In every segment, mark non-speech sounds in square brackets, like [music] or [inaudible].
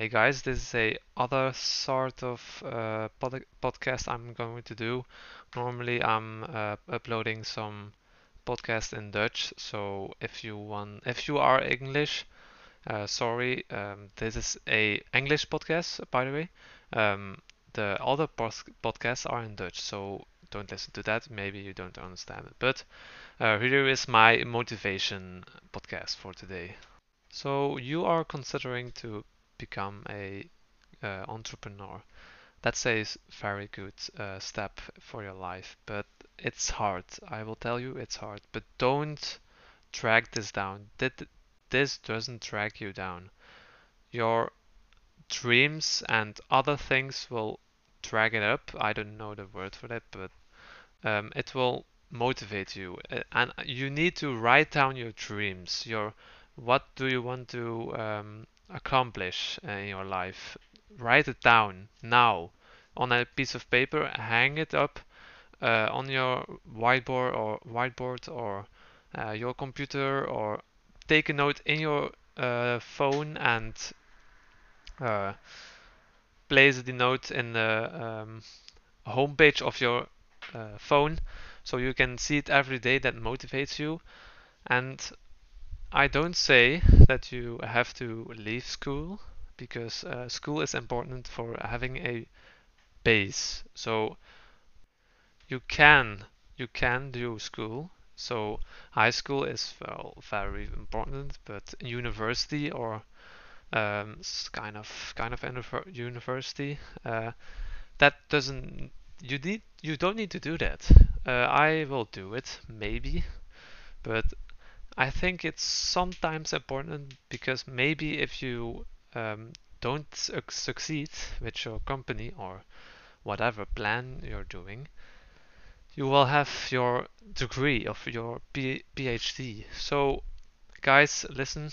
Hey guys, this is a other sort of uh, pod podcast I'm going to do. Normally I'm uh, uploading some podcast in Dutch, so if you want, if you are English, uh, sorry, um, this is a English podcast, by the way. Um, the other podcasts are in Dutch, so don't listen to that. Maybe you don't understand it. But uh, here is my motivation podcast for today. So you are considering to become a uh, entrepreneur. That's a very good uh, step for your life, but it's hard. I will tell you, it's hard. But don't drag this down. This doesn't drag you down. Your dreams and other things will drag it up. I don't know the word for that, but um, it will motivate you. And you need to write down your dreams. Your what do you want to um, accomplish in your life. Write it down now on a piece of paper, hang it up uh, on your whiteboard or whiteboard or uh, your computer or take a note in your uh, phone and uh, place the note in the um, homepage of your uh, phone so you can see it every day that motivates you and I don't say that you have to leave school because uh, school is important for having a base. So you can you can do school. So high school is well very important, but university or um, kind of kind of university uh, that doesn't you need you don't need to do that. Uh, I will do it maybe, but I think it's sometimes important because maybe if you um, don't su succeed with your company or whatever plan you're doing, you will have your degree of your P PhD. So, guys, listen.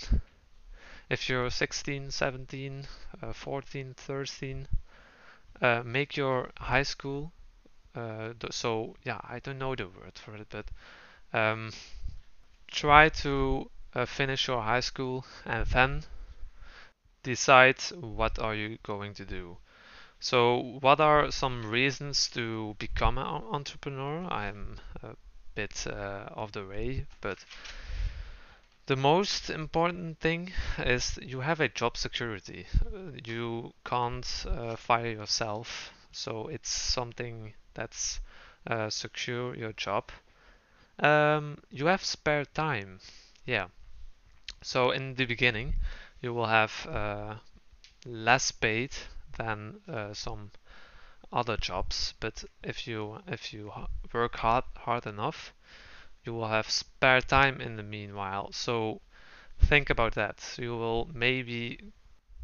If you're 16, 17, uh, 14, 13, uh, make your high school. Uh, so, yeah, I don't know the word for it, but um, try to uh, finish your high school and then decide what are you going to do. So what are some reasons to become an entrepreneur? I'm a bit uh, off the way, but the most important thing is you have a job security. You can't uh, fire yourself, so it's something that's uh, secure your job um, you have spare time. Yeah. So in the beginning, you will have uh, less paid than uh, some other jobs, but if you if you work hard hard enough, you will have spare time in the meanwhile. So think about that. You will maybe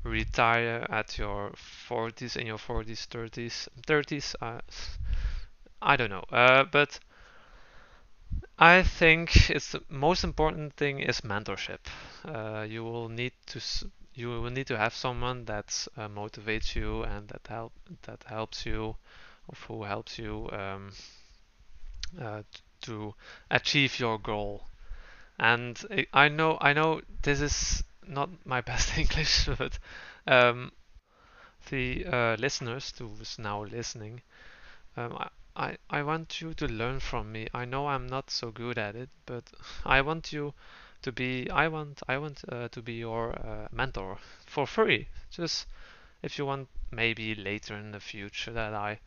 retire at your 40s, in your 40s, 30s, 30s. Uh, I don't know, uh, but I think it's the most important thing is mentorship. Uh, you will need to you will need to have someone that uh, motivates you and that help that helps you, or who helps you um, uh, to achieve your goal. And I know I know this is not my [laughs] best English, but um, the uh, listeners who's now listening, um, I, I want you to learn from me. I know I'm not so good at it, but [laughs] I want you to be I want I want uh, to be your uh, mentor for free. Just if you want maybe later in the future that I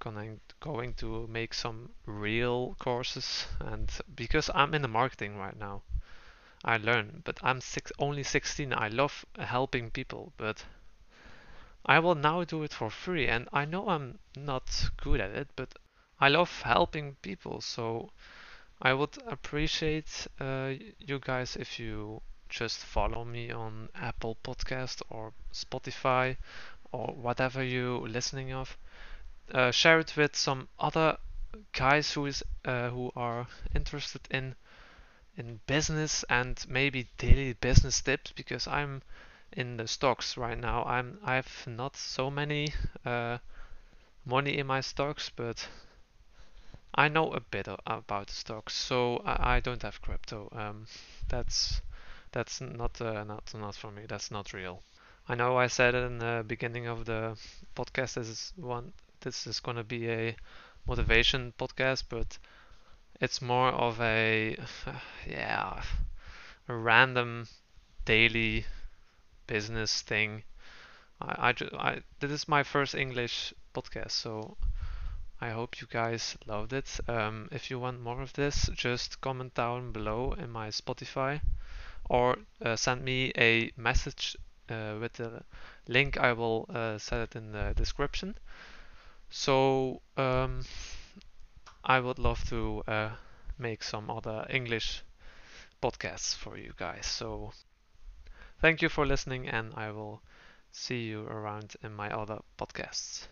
going going to make some real courses and because I'm in the marketing right now. I learn, but I'm six, only 16. I love helping people, but I will now do it for free and I know I'm not good at it, but I love helping people. So I would appreciate uh, you guys if you just follow me on Apple Podcast or Spotify or whatever you listening of. Uh, share it with some other guys who is uh, who are interested in in business and maybe daily business tips because I'm in the stocks right now. I'm I've not so many uh, money in my stocks, but I know a bit about stocks. So I, I don't have crypto. Um, that's that's not uh, not not for me. That's not real. I know I said in the beginning of the podcast. This is one. This is gonna be a motivation podcast, but it's more of a [sighs] yeah, a random daily business thing. I, I, I this is my first English podcast, so I hope you guys loved it. Um, if you want more of this, just comment down below in my Spotify or uh, send me a message uh, with the link. I will uh, set it in the description. So um, I would love to uh, make some other English podcasts for you guys. So thank you for listening, and I will see you around in my other podcasts.